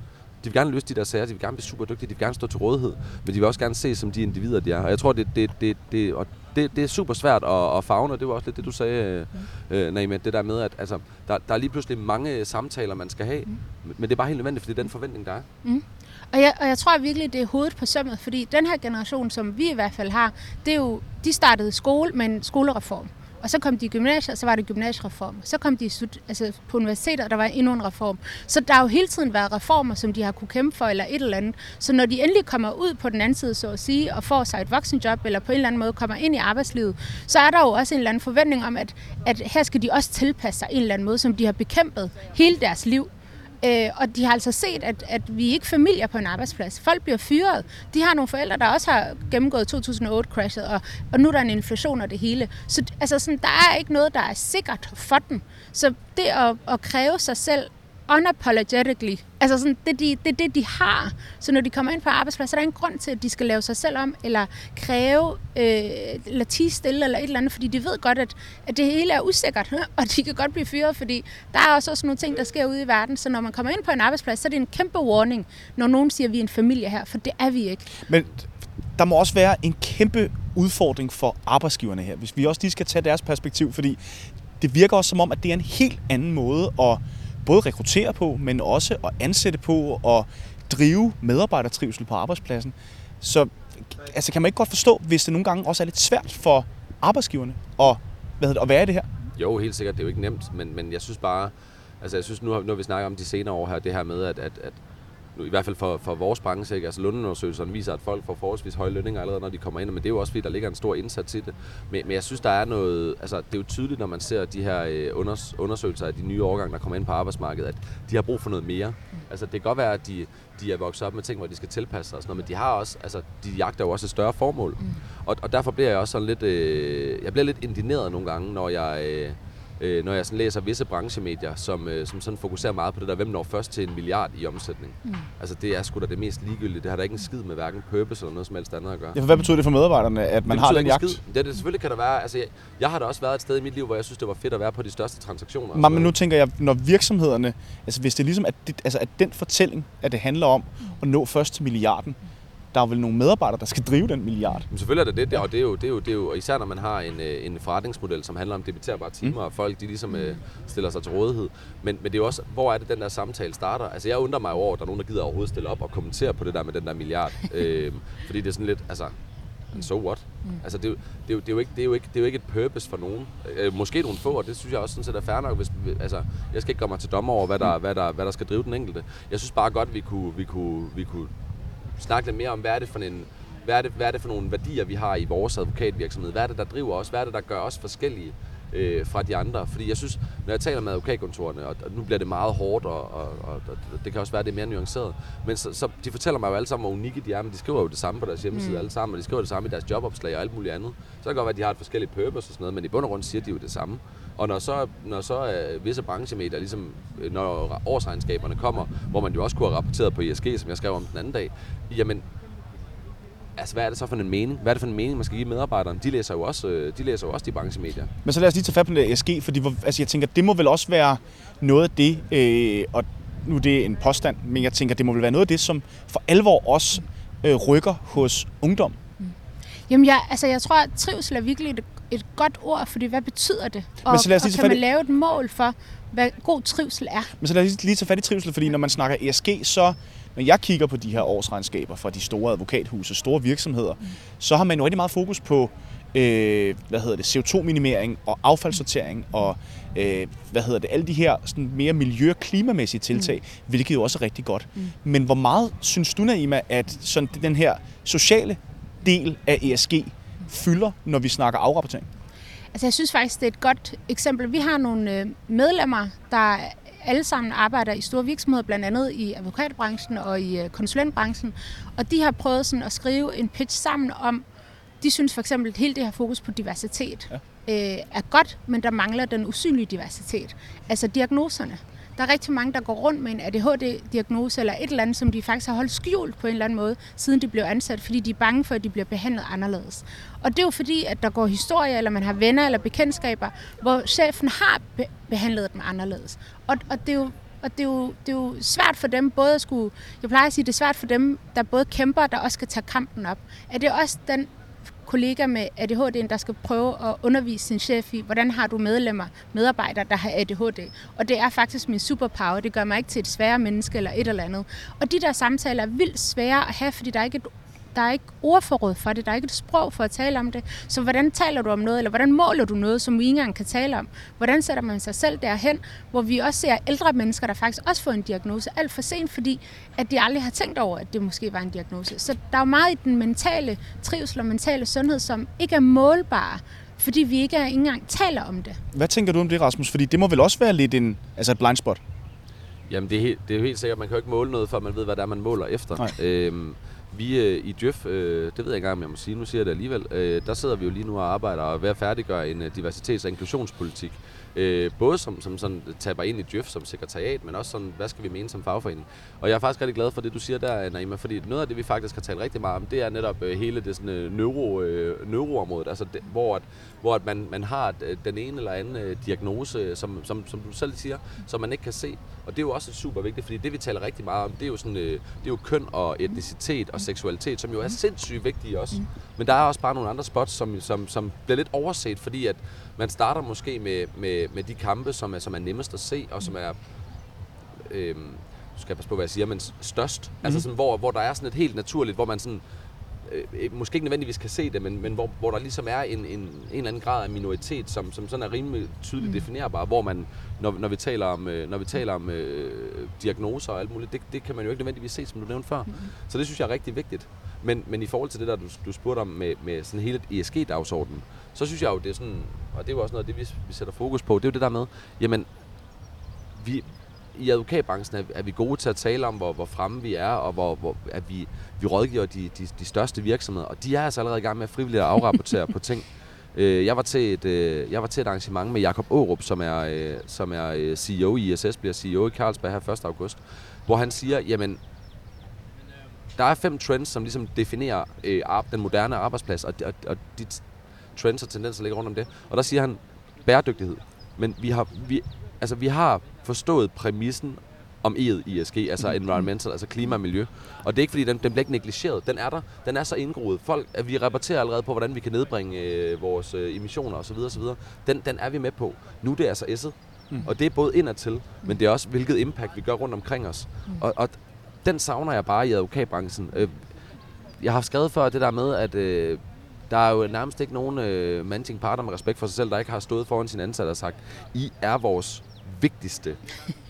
de vil gerne løse de der sager, de vil gerne blive super dygtige, de vil gerne stå til rådighed, men de vil også gerne se som de individer, de er. Og jeg tror, det, det, det, det, og det, det er super svært at, at fagne, og det var også lidt det, du sagde, mm. øh, Naima, det der med, at altså, der, der er lige pludselig mange samtaler, man skal have, mm. men det er bare helt nødvendigt, fordi det er den forventning, der er. Mm. Og jeg, og jeg tror virkelig, det er hovedet på sømmet, fordi den her generation, som vi i hvert fald har, det er jo, de startede skole med en skolereform. Og så kom de i gymnasiet, og så var det gymnasiereform. Så kom de altså på universitetet, og der var endnu en reform. Så der har jo hele tiden været reformer, som de har kunne kæmpe for, eller et eller andet. Så når de endelig kommer ud på den anden side, så at sige, og får sig et voksenjob, eller på en eller anden måde kommer ind i arbejdslivet, så er der jo også en eller anden forventning om, at, at her skal de også tilpasse sig en eller anden måde, som de har bekæmpet hele deres liv. Øh, og de har altså set, at, at vi er ikke familier på en arbejdsplads. Folk bliver fyret. De har nogle forældre, der også har gennemgået 2008-crashet, og, og nu er der en inflation og det hele. Så altså, sådan, der er ikke noget, der er sikkert for dem. Så det at, at kræve sig selv unapologetically. Altså sådan, det, de, det er det, de har. Så når de kommer ind på arbejdspladsen, så er der en grund til, at de skal lave sig selv om, eller kræve, øh, eller tige stille, eller et eller andet, fordi de ved godt, at, at det hele er usikkert, (laughs) og de kan godt blive fyret, fordi der er også, sådan nogle ting, der sker ude i verden. Så når man kommer ind på en arbejdsplads, så er det en kæmpe warning, når nogen siger, at vi er en familie her, for det er vi ikke. Men der må også være en kæmpe udfordring for arbejdsgiverne her, hvis vi også lige skal tage deres perspektiv, fordi det virker også som om, at det er en helt anden måde at både rekruttere på, men også at ansætte på og drive medarbejdertrivsel på arbejdspladsen. Så altså, kan man ikke godt forstå, hvis det nogle gange også er lidt svært for arbejdsgiverne at, hvad hedder det, at være i det her? Jo, helt sikkert. Det er jo ikke nemt, men, men jeg synes bare, altså jeg synes nu, har, nu har vi snakket om de senere år her, det her med, at, at, at i hvert fald for, for vores branche, ikke? altså Lundundersøgelserne viser, at folk får forholdsvis høje lønninger allerede, når de kommer ind, men det er jo også fordi, der ligger en stor indsats i det. Men, men jeg synes, der er noget, altså det er jo tydeligt, når man ser de her øh, unders, undersøgelser af de nye årgange, der kommer ind på arbejdsmarkedet, at de har brug for noget mere. Altså det kan godt være, at de, de er vokset op med ting, hvor de skal tilpasse sig og sådan noget, men de har også, altså de jagter jo også et større formål. Mm. Og, og derfor bliver jeg også sådan lidt, øh, jeg bliver lidt indineret nogle gange, når jeg... Øh, øh, når jeg sådan læser visse branchemedier, som, øh, som sådan fokuserer meget på det der, hvem når først til en milliard i omsætning. Mm. Altså det er sgu da det mest ligegyldige. Det har da ikke en skid med hverken purpose eller noget som helst andet at gøre. Ja, for hvad betyder det for medarbejderne, at man det har den jagt? Skid. Det, det, selvfølgelig kan der være, altså jeg, jeg har da også været et sted i mit liv, hvor jeg synes, det var fedt at være på de største transaktioner. Men, men nu tænker jeg, når virksomhederne, altså hvis det er ligesom, at, det, altså at den fortælling, at det handler om at nå først til milliarden, der er vel nogle medarbejdere, der skal drive den milliard. Men selvfølgelig er det det, og det er jo, det er jo, det er jo især når man har en, øh, en forretningsmodel, som handler om debiterbare timer, mm. og folk de ligesom øh, stiller sig til rådighed. Men, men det er jo også, hvor er det, den der samtale starter? Altså jeg undrer mig over, at der er nogen, der gider overhovedet stille op og kommentere på det der med den der milliard. øh, fordi det er sådan lidt, altså, and so what? Mm. Altså, det er, det, er jo, det, er jo ikke, det, er jo ikke, det er jo ikke et purpose for nogen. Øh, måske nogle få, og det synes jeg også sådan set er fair nok. Hvis, altså, jeg skal ikke gøre mig til dommer over, hvad der, hvad, der, hvad der skal drive den enkelte. Jeg synes bare godt, vi kunne, vi kunne, vi kunne snakke lidt mere om, hvad er det for en, hvad er, det, hvad er det for nogle værdier, vi har i vores advokatvirksomhed? Hvad er det, der driver os? Hvad er det, der gør os forskellige øh, fra de andre? Fordi jeg synes, når jeg taler med advokatkontorerne, og, og nu bliver det meget hårdt, og, og, og, og det kan også være, at det er mere nuanceret, men så, så de fortæller mig jo alle sammen, hvor unikke de er, men de skriver jo det samme på deres hjemmeside mm. alle sammen, og de skriver det samme i deres jobopslag og alt muligt andet. Så kan det godt være, at de har et forskelligt purpose og sådan noget, men i bund og grund siger de jo det samme. Og når så, når så uh, visse branchemedier, ligesom når årsregnskaberne kommer, hvor man jo også kunne have rapporteret på ISG, som jeg skrev om den anden dag, jamen altså, hvad er det så for en mening? Hvad er det for en mening, man skal give medarbejderne? De læser jo også, øh, de, læser jo også de branchemedier. Men så lad os lige tage fat på det ESG, fordi altså, jeg tænker, det må vel også være noget af det, øh, og nu er det en påstand, men jeg tænker, det må vel være noget af det, som for alvor også øh, rykker hos ungdom. Mm. Jamen, jeg, altså, jeg tror, at trivsel er virkelig et, et godt ord, fordi hvad betyder det? Og, men så lad os lige og kan man lave et mål for, hvad god trivsel er? Men så lad os lige tage fat i trivsel, fordi når man snakker ESG, så når jeg kigger på de her årsregnskaber fra de store advokathuse, store virksomheder, mm. så har man jo rigtig meget fokus på øh, hvad hedder det, CO2-minimering og affaldssortering og øh, hvad hedder det, alle de her sådan mere miljø- og klimamæssige tiltag, mm. hvilket jo også er rigtig godt. Mm. Men hvor meget synes du, Naima, at sådan den her sociale del af ESG fylder, når vi snakker afrapportering? Altså jeg synes faktisk, det er et godt eksempel. Vi har nogle øh, medlemmer, der alle sammen arbejder i store virksomheder, blandt andet i advokatbranchen og i øh, konsulentbranchen. Og de har prøvet sådan at skrive en pitch sammen om, de synes for eksempel, at hele det her fokus på diversitet ja. øh, er godt, men der mangler den usynlige diversitet. Altså diagnoserne. Der er rigtig mange, der går rundt med en ADHD-diagnose eller et eller andet, som de faktisk har holdt skjult på en eller anden måde, siden de blev ansat, fordi de er bange for, at de bliver behandlet anderledes. Og det er jo fordi, at der går historier, eller man har venner eller bekendtskaber, hvor chefen har be- behandlet dem anderledes. Og, og det er jo og det er, jo, det er jo svært for dem både at skulle... Jeg plejer at sige, det er svært for dem, der både kæmper og der også skal tage kampen op. Er det også den kollega med ADHD, der skal prøve at undervise sin chef i, hvordan har du medlemmer, medarbejdere, der har ADHD. Og det er faktisk min superpower. Det gør mig ikke til et sværere menneske eller et eller andet. Og de der samtaler er vildt svære at have, fordi der er ikke et der er ikke ordforråd for det, der er ikke et sprog for at tale om det. Så hvordan taler du om noget, eller hvordan måler du noget, som vi ikke engang kan tale om? Hvordan sætter man sig selv derhen, hvor vi også ser ældre mennesker, der faktisk også får en diagnose alt for sent, fordi at de aldrig har tænkt over, at det måske var en diagnose. Så der er jo meget i den mentale trivsel og mentale sundhed, som ikke er målbare, fordi vi ikke engang taler om det. Hvad tænker du om det, Rasmus? Fordi det må vel også være lidt en, altså et blind spot? Jamen, det er, helt, det er jo helt sikkert, man kan jo ikke måle noget, før man ved, hvad det er, man måler efter. Nej. Øhm, vi øh, i Djøf, øh, det ved jeg ikke engang, om jeg må sige, nu siger jeg det alligevel, øh, der sidder vi jo lige nu og arbejder og er ved at færdiggøre en øh, diversitets- og inklusionspolitik. Øh, både som, som sådan taber ind i Djøf som sekretariat, men også sådan, hvad skal vi mene som fagforening. Og jeg er faktisk rigtig glad for det, du siger der, Naima, fordi noget af det, vi faktisk har talt rigtig meget om, det er netop øh, hele det sådan, øh, neuro, øh, neuroområdet, altså det, hvor, at, hvor at man, man har øh, den ene eller anden øh, diagnose, som, som, som du selv siger, som man ikke kan se. Og det er jo også super vigtigt, fordi det, vi taler rigtig meget om, det er jo, sådan, øh, det er jo køn og etnicitet og seksualitet, som jo er sindssygt vigtige også. Men der er også bare nogle andre spots, som, som, som bliver lidt overset, fordi at man starter måske med, med, med de kampe, som er, som er nemmest at se, og som er... Øh, skal jeg passe på, hvad jeg siger, men størst. Mm. Altså sådan, hvor, hvor der er sådan et helt naturligt, hvor man sådan Øh, øh, måske ikke nødvendigvis kan se det, men, men hvor, hvor der ligesom er en, en, en eller anden grad af minoritet, som, som sådan er rimelig tydeligt mm. definerbar, hvor man, når, når vi taler om, øh, når vi taler om øh, diagnoser og alt muligt, det, det kan man jo ikke nødvendigvis se, som du nævnte før. Mm. Så det synes jeg er rigtig vigtigt. Men, men i forhold til det der, du, du spurgte om med, med sådan hele ESG-dagsordenen, så synes jeg jo, det er sådan, og det er jo også noget af det, vi, vi sætter fokus på, det er jo det der med, jamen, vi, i advokatbranchen er, er vi gode til at tale om, hvor, hvor fremme vi er, og hvor, hvor at vi, vi rådgiver de, de, de største virksomheder. Og de er altså allerede i gang med frivilligt at afrapportere på ting. (laughs) Øh, jeg, var til et, øh, jeg var til et arrangement med Jakob Aarup, som er, øh, som er øh, CEO i ISS, bliver CEO i Carlsberg her 1. august, hvor han siger, jamen, der er fem trends, som ligesom definerer øh, den moderne arbejdsplads, og, og, og de trends og tendenser ligger rundt om det. Og der siger han bæredygtighed. Men vi har, vi, altså, vi har forstået præmissen om E'et i ESG, altså mm. environmental, altså klima og miljø. Og det er ikke fordi, den, den bliver ikke negligeret. Den er der. Den er så indgroet. Folk, at vi rapporterer allerede på, hvordan vi kan nedbringe øh, vores øh, emissioner osv. osv. Den, den er vi med på. Nu det er altså S'et. Mm. Og det er både indadtil, men det er også, hvilket impact vi gør rundt omkring os. Mm. Og, og den savner jeg bare i advokatbranchen. Øh, jeg har skrevet før det der med, at øh, der er jo nærmest ikke nogen øh, managing partner med respekt for sig selv, der ikke har stået foran sin ansatte og sagt, I er vores vigtigste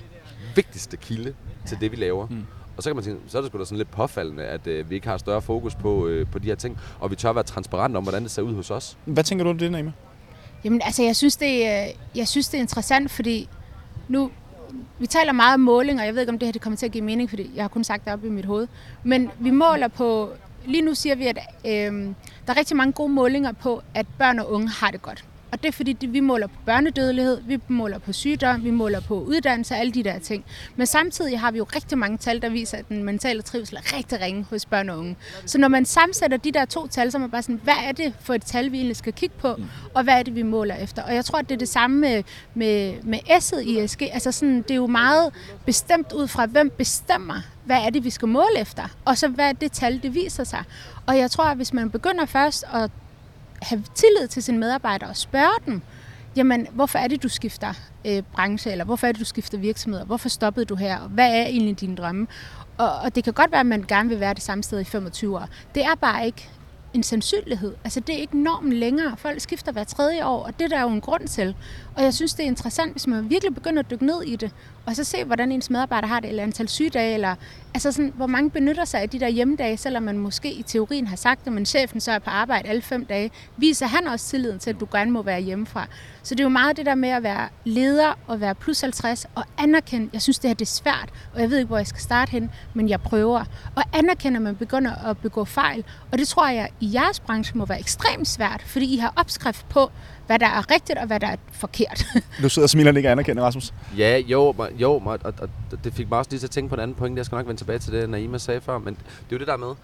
(laughs) vigtigste kilde til det, vi laver. Mm. Og så kan man tænke, så er det sgu da sådan lidt påfaldende, at øh, vi ikke har større fokus på, øh, på de her ting, og vi tør være transparente om, hvordan det ser ud hos os. Hvad tænker du om det, Naima? Jamen, altså, jeg synes, det er, jeg synes, det er interessant, fordi nu, vi taler meget om måling, og jeg ved ikke, om det her det kommer til at give mening, fordi jeg har kun sagt det op i mit hoved. Men vi måler på, lige nu siger vi, at øh, der er rigtig mange gode målinger på, at børn og unge har det godt. Og det er fordi, vi måler på børnedødelighed, vi måler på sygdom, vi måler på uddannelse og alle de der ting. Men samtidig har vi jo rigtig mange tal, der viser, at den mentale trivsel er rigtig ringe hos børn og unge. Så når man sammensætter de der to tal, så er man bare sådan, hvad er det for et tal, vi egentlig skal kigge på, mm. og hvad er det, vi måler efter? Og jeg tror, at det er det samme med, med, med S'et i ESG. Altså sådan, det er jo meget bestemt ud fra, hvem bestemmer, hvad er det, vi skal måle efter, og så hvad er det tal, det viser sig. Og jeg tror, at hvis man begynder først at have tillid til sine medarbejdere og spørge dem, jamen, hvorfor er det, du skifter øh, branche, eller hvorfor er det, du skifter virksomheder, hvorfor stoppede du her, og hvad er egentlig dine drømme? Og, og det kan godt være, at man gerne vil være det samme sted i 25 år. Det er bare ikke en sandsynlighed. Altså, det er ikke normen længere. Folk skifter hver tredje år, og det der er der jo en grund til. Og jeg synes, det er interessant, hvis man virkelig begynder at dykke ned i det, og så se, hvordan ens medarbejder har det, eller antal sygedage, eller altså sådan, hvor mange benytter sig af de der hjemmedage, selvom man måske i teorien har sagt det, men chefen så er på arbejde alle fem dage, viser han også tilliden til, at du gerne må være hjemmefra. Så det er jo meget det der med at være leder og være plus 50 og anerkende, jeg synes det her det er svært, og jeg ved ikke, hvor jeg skal starte hen, men jeg prøver. Og anerkende, at man begynder at begå fejl. Og det tror jeg i jeres branche må være ekstremt svært, fordi I har opskrift på, hvad der er rigtigt og hvad der er forkert. (laughs) du sidder og smiler ikke anerkender, Rasmus. Ja, jo, jo og, og, og, det fik mig også lige til at tænke på en anden point. Jeg skal nok vende tilbage til det, Naima sagde før, men det er jo det der med,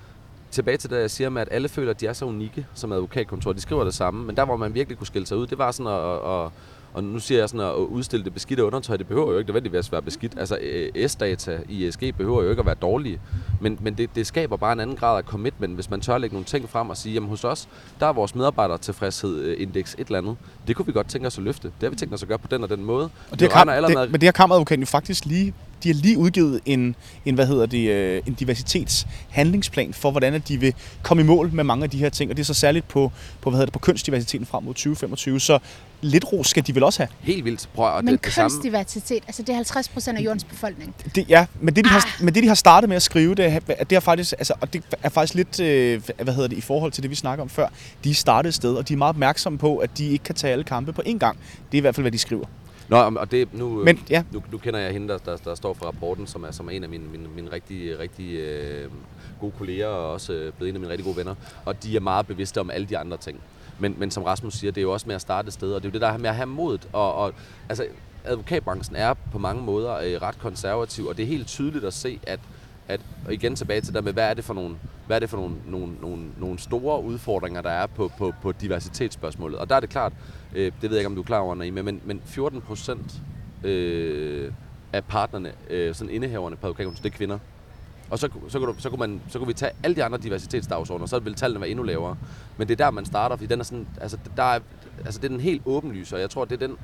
tilbage til det, jeg siger med, at alle føler, at de er så unikke som advokatkontor. De skriver det samme, men der, hvor man virkelig kunne skille sig ud, det var sådan at, at og nu siger jeg sådan at udstille det beskidte undertøj, det behøver jo ikke nødvendigvis at være beskidt. Altså øh, S-data i ESG behøver jo ikke at være dårlige, men, men det, det skaber bare en anden grad af commitment, hvis man tør lægge nogle ting frem og sige, jamen hos os, der er vores medarbejdertilfredshed-indeks et eller andet. Det kunne vi godt tænke os at løfte. Det har vi tænkt os at gøre på den og den måde. Og det, har, kam, det, men det har kammeradvokaten jo faktisk lige de har lige udgivet en, en, hvad hedder det, øh, en diversitetshandlingsplan for, hvordan de vil komme i mål med mange af de her ting. Og det er så særligt på, på, hvad hedder det, på kønsdiversiteten frem mod 2025. Så lidt ros skal de vel også have. Helt vildt. Prøv, at men det, det kønsdiversitet, altså det er 50 procent af jordens befolkning. Det, ja, men det, de ah. har, men det, de har startet med at skrive, det, er, det er faktisk, altså, og det er faktisk lidt, øh, hvad hedder det, i forhold til det, vi snakker om før. De er startet et sted, og de er meget opmærksomme på, at de ikke kan tage alle kampe på én gang. Det er i hvert fald, hvad de skriver. Nå, og det, nu, Men, ja. nu, nu kender jeg hende, der, der, der står for rapporten, som er, som er en af mine, mine, mine rigtig, rigtig øh, gode kolleger, og også øh, blevet en af mine rigtig gode venner. Og de er meget bevidste om alle de andre ting. Men, men som Rasmus siger, det er jo også med at starte et sted, og det er jo det der med at have modet. Og, og, altså, advokatbranchen er på mange måder øh, ret konservativ, og det er helt tydeligt at se, at at, og igen tilbage til det med, hvad er det for nogle, hvad er det for nogle, nogle, nogle, nogle store udfordringer, der er på, på, på diversitetsspørgsmålet. Og der er det klart, øh, det ved jeg ikke, om du er klar over, Naima, men, men 14 procent øh, af partnerne, øh, sådan indehaverne på advokatkontoret, det er kvinder. Og så, så, kunne, så, kunne man, så kunne vi tage alle de andre diversitetsdagsordner, så ville tallene være endnu lavere. Men det er der, man starter, fordi den er sådan, altså, der er, altså, det er den helt åbenlyse, og jeg tror, det er den,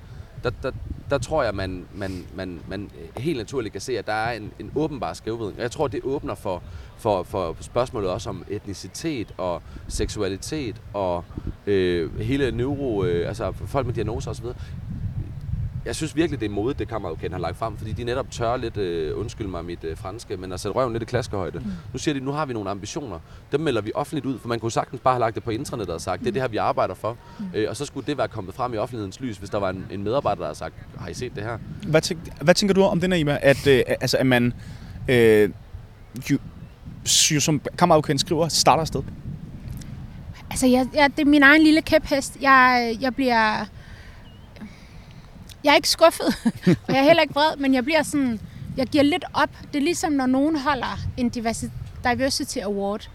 der, der, der tror jeg, man, man, man, man øh, helt naturligt kan se, at der er en, en åbenbar skævvidning. Jeg tror, det åbner for, for, for spørgsmålet også om etnicitet og seksualitet og øh, hele neuro, øh, altså folk med diagnoser osv jeg synes virkelig, det er modigt, det kammeradvokaten har lagt frem, fordi de netop tør lidt, øh, undskyld mig mit øh, franske, men at sætte røven lidt i klaskehøjde. Mm. Nu siger de, nu har vi nogle ambitioner. Dem melder vi offentligt ud, for man kunne sagtens bare have lagt det på internettet og sagt, mm. det er det her, vi arbejder for. Mm. Øh, og så skulle det være kommet frem i offentlighedens lys, hvis der var en, en medarbejder, der har sagt, har I set det her? Hvad, tænk, hvad tænker du om den, Ima? At, øh, altså, at man øh, jo, jo, som kammeradvokaten skriver, starter sted? Altså, jeg, jeg, det er min egen lille kæphest. Jeg, jeg bliver... Jeg er ikke skuffet, (laughs) og jeg er heller ikke vred, men jeg bliver sådan... Jeg giver lidt op. Det er ligesom, når nogen holder en Diversity Award,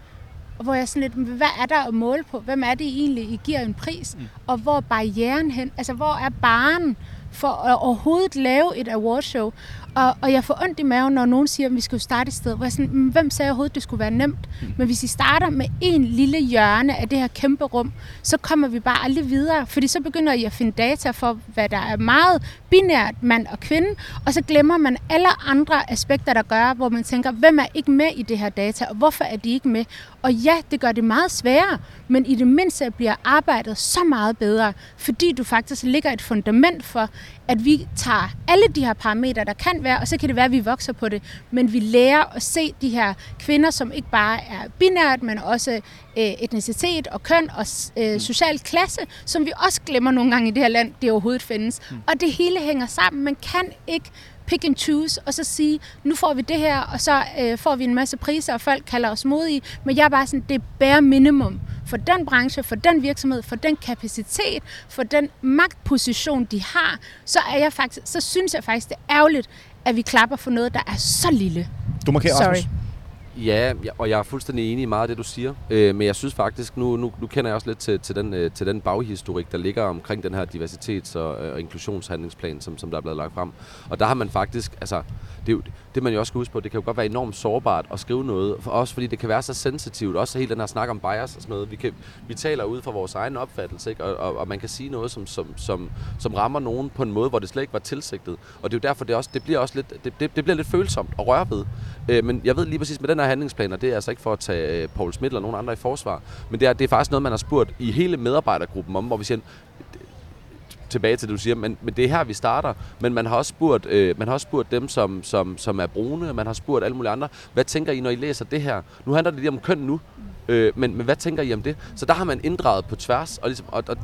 hvor jeg sådan lidt, hvad er der at måle på? Hvem er det egentlig, I giver en pris? Mm. Og hvor er barrieren hen? Altså, hvor er baren for at overhovedet lave et awardshow? Og, og jeg får ondt i maven, når nogen siger, at vi skal starte et sted. Hvor jeg sådan, "Mm, hvem sagde overhovedet, det skulle være nemt? Mm. Men hvis I starter med en lille hjørne af det her kæmpe rum, så kommer vi bare aldrig videre. Fordi så begynder I at finde data for, hvad der er meget binært mand og kvinde, og så glemmer man alle andre aspekter, der gør, hvor man tænker, hvem er ikke med i det her data, og hvorfor er de ikke med? Og ja, det gør det meget sværere, men i det mindste bliver arbejdet så meget bedre, fordi du faktisk ligger et fundament for, at vi tager alle de her parametre, der kan være, og så kan det være, at vi vokser på det, men vi lærer at se de her kvinder, som ikke bare er binært, men også øh, etnicitet og køn og øh, social klasse, som vi også glemmer nogle gange i det her land, det overhovedet findes. Mm. Og det hele hænger sammen. Man kan ikke pick and choose, og så sige, nu får vi det her, og så øh, får vi en masse priser, og folk kalder os modige. Men jeg er bare sådan, det er bare minimum for den branche, for den virksomhed, for den kapacitet, for den magtposition, de har, så, er jeg faktisk, så synes jeg faktisk, det er ærgerligt, at vi klapper for noget, der er så lille. Du markerer, Sorry. Rasmus. Ja, og jeg er fuldstændig enig i meget af det, du siger. Øh, men jeg synes faktisk, nu, nu, nu kender jeg også lidt til, til, den, øh, til den baghistorik, der ligger omkring den her diversitets- og, øh, og inklusionshandlingsplan, som, som der er blevet lagt frem. Og der har man faktisk, altså, det, er jo, det man jo også skal huske på, det kan jo godt være enormt sårbart at skrive noget, for også fordi det kan være så sensitivt, også hele den her snak om bias og sådan noget. Vi, kan, vi taler ud fra vores egen opfattelse, ikke? Og, og, og man kan sige noget, som, som, som, som rammer nogen på en måde, hvor det slet ikke var tilsigtet. Og det er jo derfor, det, også, det bliver også lidt, det, det, det bliver lidt følsomt at røre ved. Øh, men jeg ved lige præcis med den her handlingsplan, og det er altså ikke for at tage øh, Paul Schmidt eller nogen andre i forsvar, men det er, det er faktisk noget, man har spurgt i hele medarbejdergruppen om, hvor vi siger, tilbage til det, du siger, men, men det er her, vi starter. Men man har også spurgt, øh, man har også spurgt dem, som, som, som er brune, man har spurgt alle mulige andre, hvad tænker I, når I læser det her? Nu handler det lige om køn nu, øh, men, men hvad tænker I om det? Så der har man inddraget på tværs, og, ligesom, og, og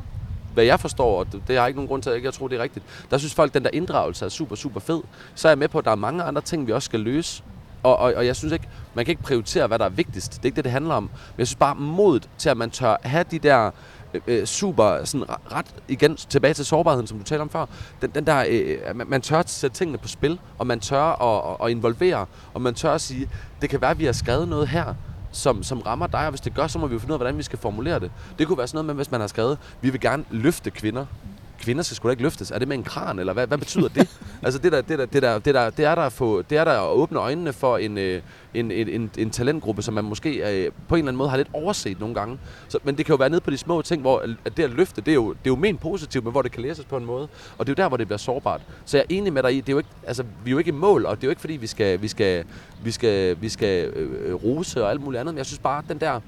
hvad jeg forstår, og det, det har jeg ikke nogen grund til, at jeg tror, det er rigtigt, der synes folk, at den der inddragelse er super, super fed. Så er jeg med på, at der er mange andre ting, vi også skal løse. Og, og, og jeg synes ikke, man kan ikke prioritere, hvad der er vigtigst. Det er ikke det, det handler om. Men jeg synes bare modet til, at man tør have de der øh, øh super sådan ret igen tilbage til sårbarheden, som du talte om før. Den, den der, øh, man, man tør at sætte tingene på spil, og man tør at, at, at involvere, og man tør at sige, det kan være, at vi har skrevet noget her, som, som rammer dig, og hvis det gør, så må vi jo finde ud af, hvordan vi skal formulere det. Det kunne være sådan noget med, hvis man har skrevet, vi vil gerne løfte kvinder. Kvinder skal sgu da ikke løftes. Er det med en kran, eller hvad, hvad betyder det? (laughs) altså det der, det der, det der, det der, det er der at få, det er der at åbne øjnene for en, øh, en, en, en, en talentgruppe, som man måske øh, på en eller anden måde har lidt overset nogle gange. Så, men det kan jo være nede på de små ting, hvor at det at løfte, det er, jo, det er jo ment positivt, men hvor det kan læses på en måde. Og det er jo der, hvor det bliver sårbart. Så jeg er enig med dig i, det er jo ikke, altså, vi er jo ikke i mål, og det er jo ikke fordi, vi skal, vi skal, vi skal, vi skal øh, rose og alt muligt andet, men jeg synes bare, at den der,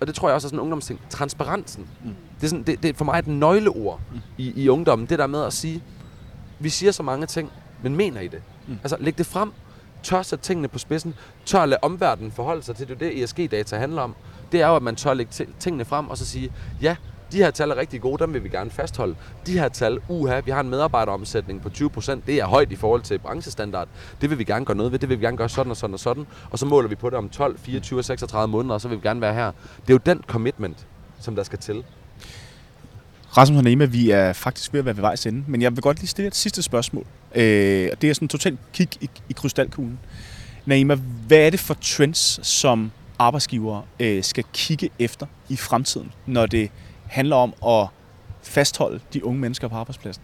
og det tror jeg også er sådan en ungdomsting, transparensen. Mm. Det, er sådan, det, det er for mig et nøgleord mm. i, i ungdommen, det der med at sige, vi siger så mange ting, men mener I det? Mm. Altså læg det frem, tør sætte tingene på spidsen, tør at lade omverdenen forholde sig til det. Det er det, ESG-data handler om. Det er jo, at man tør lægge ti- tingene frem og så sige, ja, de her tal er rigtig gode, dem vil vi gerne fastholde. De her tal, uha, vi har en medarbejderomsætning på 20%, det er højt i forhold til branchestandard. Det vil vi gerne gøre noget ved, det vil vi gerne gøre sådan og sådan og sådan. Og så måler vi på det om 12, 24, 36 måneder, og så vil vi gerne være her. Det er jo den commitment, som der skal til. Rasmus og Nema, vi er faktisk ved at være ved vejs ende, men jeg vil godt lige stille et sidste spørgsmål. Øh, og det er sådan totalt kig i, i krystalkuglen. Naima, hvad er det for trends, som arbejdsgivere øh, skal kigge efter i fremtiden, når det handler om at fastholde de unge mennesker på arbejdspladsen?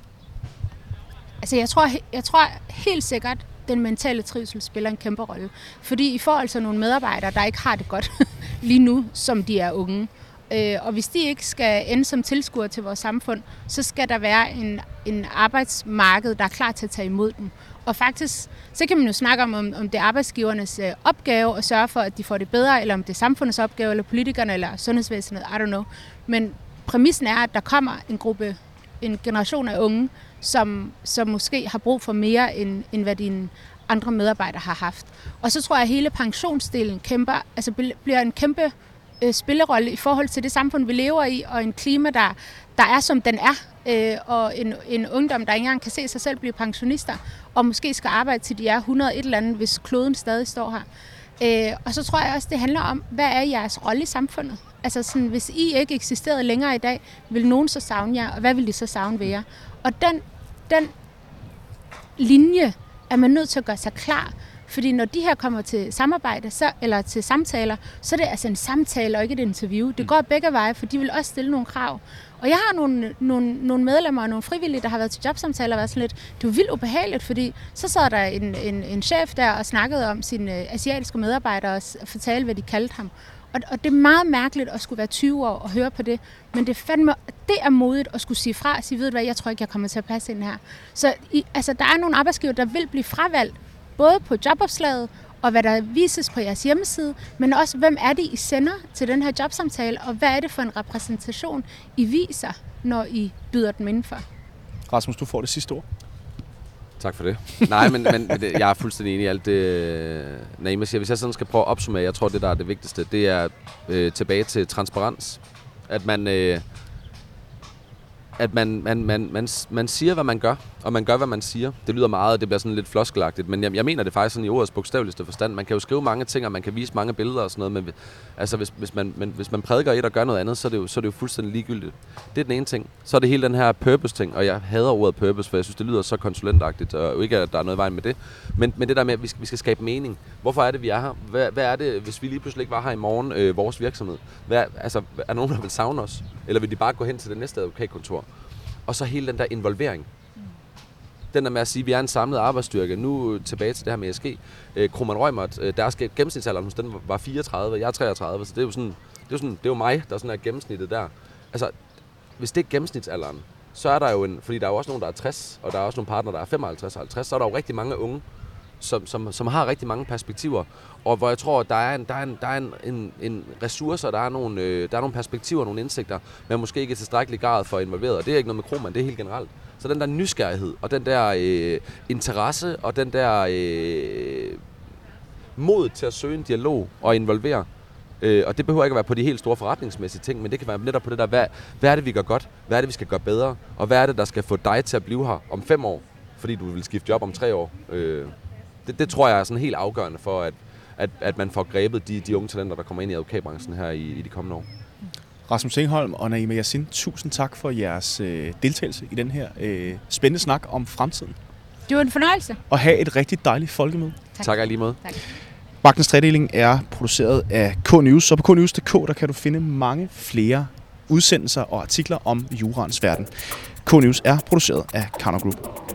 Altså, jeg tror, jeg tror helt sikkert, den mentale trivsel spiller en kæmpe rolle. Fordi I får altså nogle medarbejdere, der ikke har det godt (laughs) lige nu, som de er unge. Øh, og hvis de ikke skal ende som tilskuere til vores samfund, så skal der være en, en arbejdsmarked, der er klar til at tage imod dem. Og faktisk, så kan man jo snakke om, om, det er arbejdsgivernes øh, opgave at sørge for, at de får det bedre, eller om det er samfundets opgave, eller politikerne, eller sundhedsvæsenet, I don't know. Men præmissen er, at der kommer en gruppe, en generation af unge, som, som måske har brug for mere, end, end hvad dine andre medarbejdere har haft. Og så tror jeg, at hele pensionsdelen kæmper, altså bliver en kæmpe øh, spillerolle i forhold til det samfund, vi lever i, og en klima, der, der er, som den er, øh, og en, en ungdom, der ikke engang kan se sig selv blive pensionister, og måske skal arbejde til de er 100 et eller andet, hvis kloden stadig står her. Øh, og så tror jeg også, det handler om, hvad er jeres rolle i samfundet? Altså sådan, hvis I ikke eksisterede længere i dag, vil nogen så savne jer, og hvad vil de så savne ved jer? Og den, den linje er man nødt til at gøre sig klar, fordi når de her kommer til samarbejde, så, eller til samtaler, så er det altså en samtale og ikke et interview. Det går begge veje, for de vil også stille nogle krav. Og jeg har nogle, nogle, nogle medlemmer og nogle frivillige, der har været til jobsamtaler og været sådan lidt, det var vildt ubehageligt, fordi så sad der en, en, en chef der og snakkede om sine øh, asiatiske medarbejdere og fortalte, hvad de kaldte ham. Og, og det er meget mærkeligt at skulle være 20 år og høre på det, men det, fandme, det er modigt at skulle sige fra og sige, ved du hvad, jeg tror ikke, jeg kommer til at passe ind her. Så i, altså, der er nogle arbejdsgiver, der vil blive fravalgt, både på jobopslaget og hvad der vises på jeres hjemmeside, men også hvem er det, I sender til den her jobsamtale, og hvad er det for en repræsentation, I viser, når I byder dem indenfor. Rasmus, du får det sidste ord. Tak for det. Nej, men, men jeg er fuldstændig enig i alt det, Naima siger. Hvis jeg sådan skal prøve at opsummere, jeg tror, det der er det vigtigste, det er øh, tilbage til transparens. At man, øh, at man, man, man, man, man siger, hvad man gør, og man gør, hvad man siger. Det lyder meget, det bliver sådan lidt floskelagtigt, men jeg, jeg mener det faktisk sådan i ordets bogstaveligste forstand. Man kan jo skrive mange ting, og man kan vise mange billeder og sådan noget, men altså, hvis, hvis, man, men, hvis man prædiker et og gør noget andet, så er, det jo, så er det jo fuldstændig ligegyldigt. Det er den ene ting. Så er det hele den her purpose-ting, og jeg hader ordet purpose, for jeg synes, det lyder så konsulentagtigt, og ikke, at der er noget i vejen med det. Men, men det der med, at vi skal, vi skal skabe mening. Hvorfor er det, vi er her? Hvad, hvad er det, hvis vi lige pludselig ikke var her i morgen, øh, vores virksomhed? Hvad, altså, er nogen, der vil savne os? Eller vil de bare gå hen til det næste advokatkontor? Og så hele den der involvering. Den der med at sige, at vi er en samlet arbejdsstyrke. Nu tilbage til det her med ESG. Øh, Kroman Rømert, øh, deres gennemsnitsalder hos den var 34, jeg er 33, så det er jo sådan, det er jo, sådan, det er jo mig, der sådan er gennemsnittet der. Altså, hvis det er gennemsnitsalderen, så er der jo en, fordi der er jo også nogen, der er 60, og der er også nogle partner, der er 55 og 50, så er der jo rigtig mange unge, som, som, som har rigtig mange perspektiver, og hvor jeg tror, der er en, der er en, der er en, en, en ressourcer, der er, nogle, øh, der er nogle perspektiver, nogle indsigter, men måske ikke i tilstrækkelig grad for involveret. Og det er ikke noget med Kroman, det er helt generelt. Så den der nysgerrighed, og den der øh, interesse, og den der øh, mod til at søge en dialog og involvere, Øh, og det behøver ikke at være på de helt store forretningsmæssige ting, men det kan være netop på det der, hvad, hvad er det, vi gør godt? Hvad er det, vi skal gøre bedre? Og hvad er det, der skal få dig til at blive her om fem år? Fordi du vil skifte job om tre år. Øh, det, det tror jeg er sådan helt afgørende for, at, at, at man får grebet de, de unge talenter, der kommer ind i advokatbranchen her i, i de kommende år. Rasmus Engholm og Naima Yassin, tusind tak for jeres øh, deltagelse i den her øh, spændende snak om fremtiden. Det var en fornøjelse. Og have et rigtig dejligt folkemøde. Tak, tak lige måde. Tak. Magtens Tredeling er produceret af K-News, og på knews.dk der kan du finde mange flere udsendelser og artikler om jurans verden. K-News er produceret af Karner Group.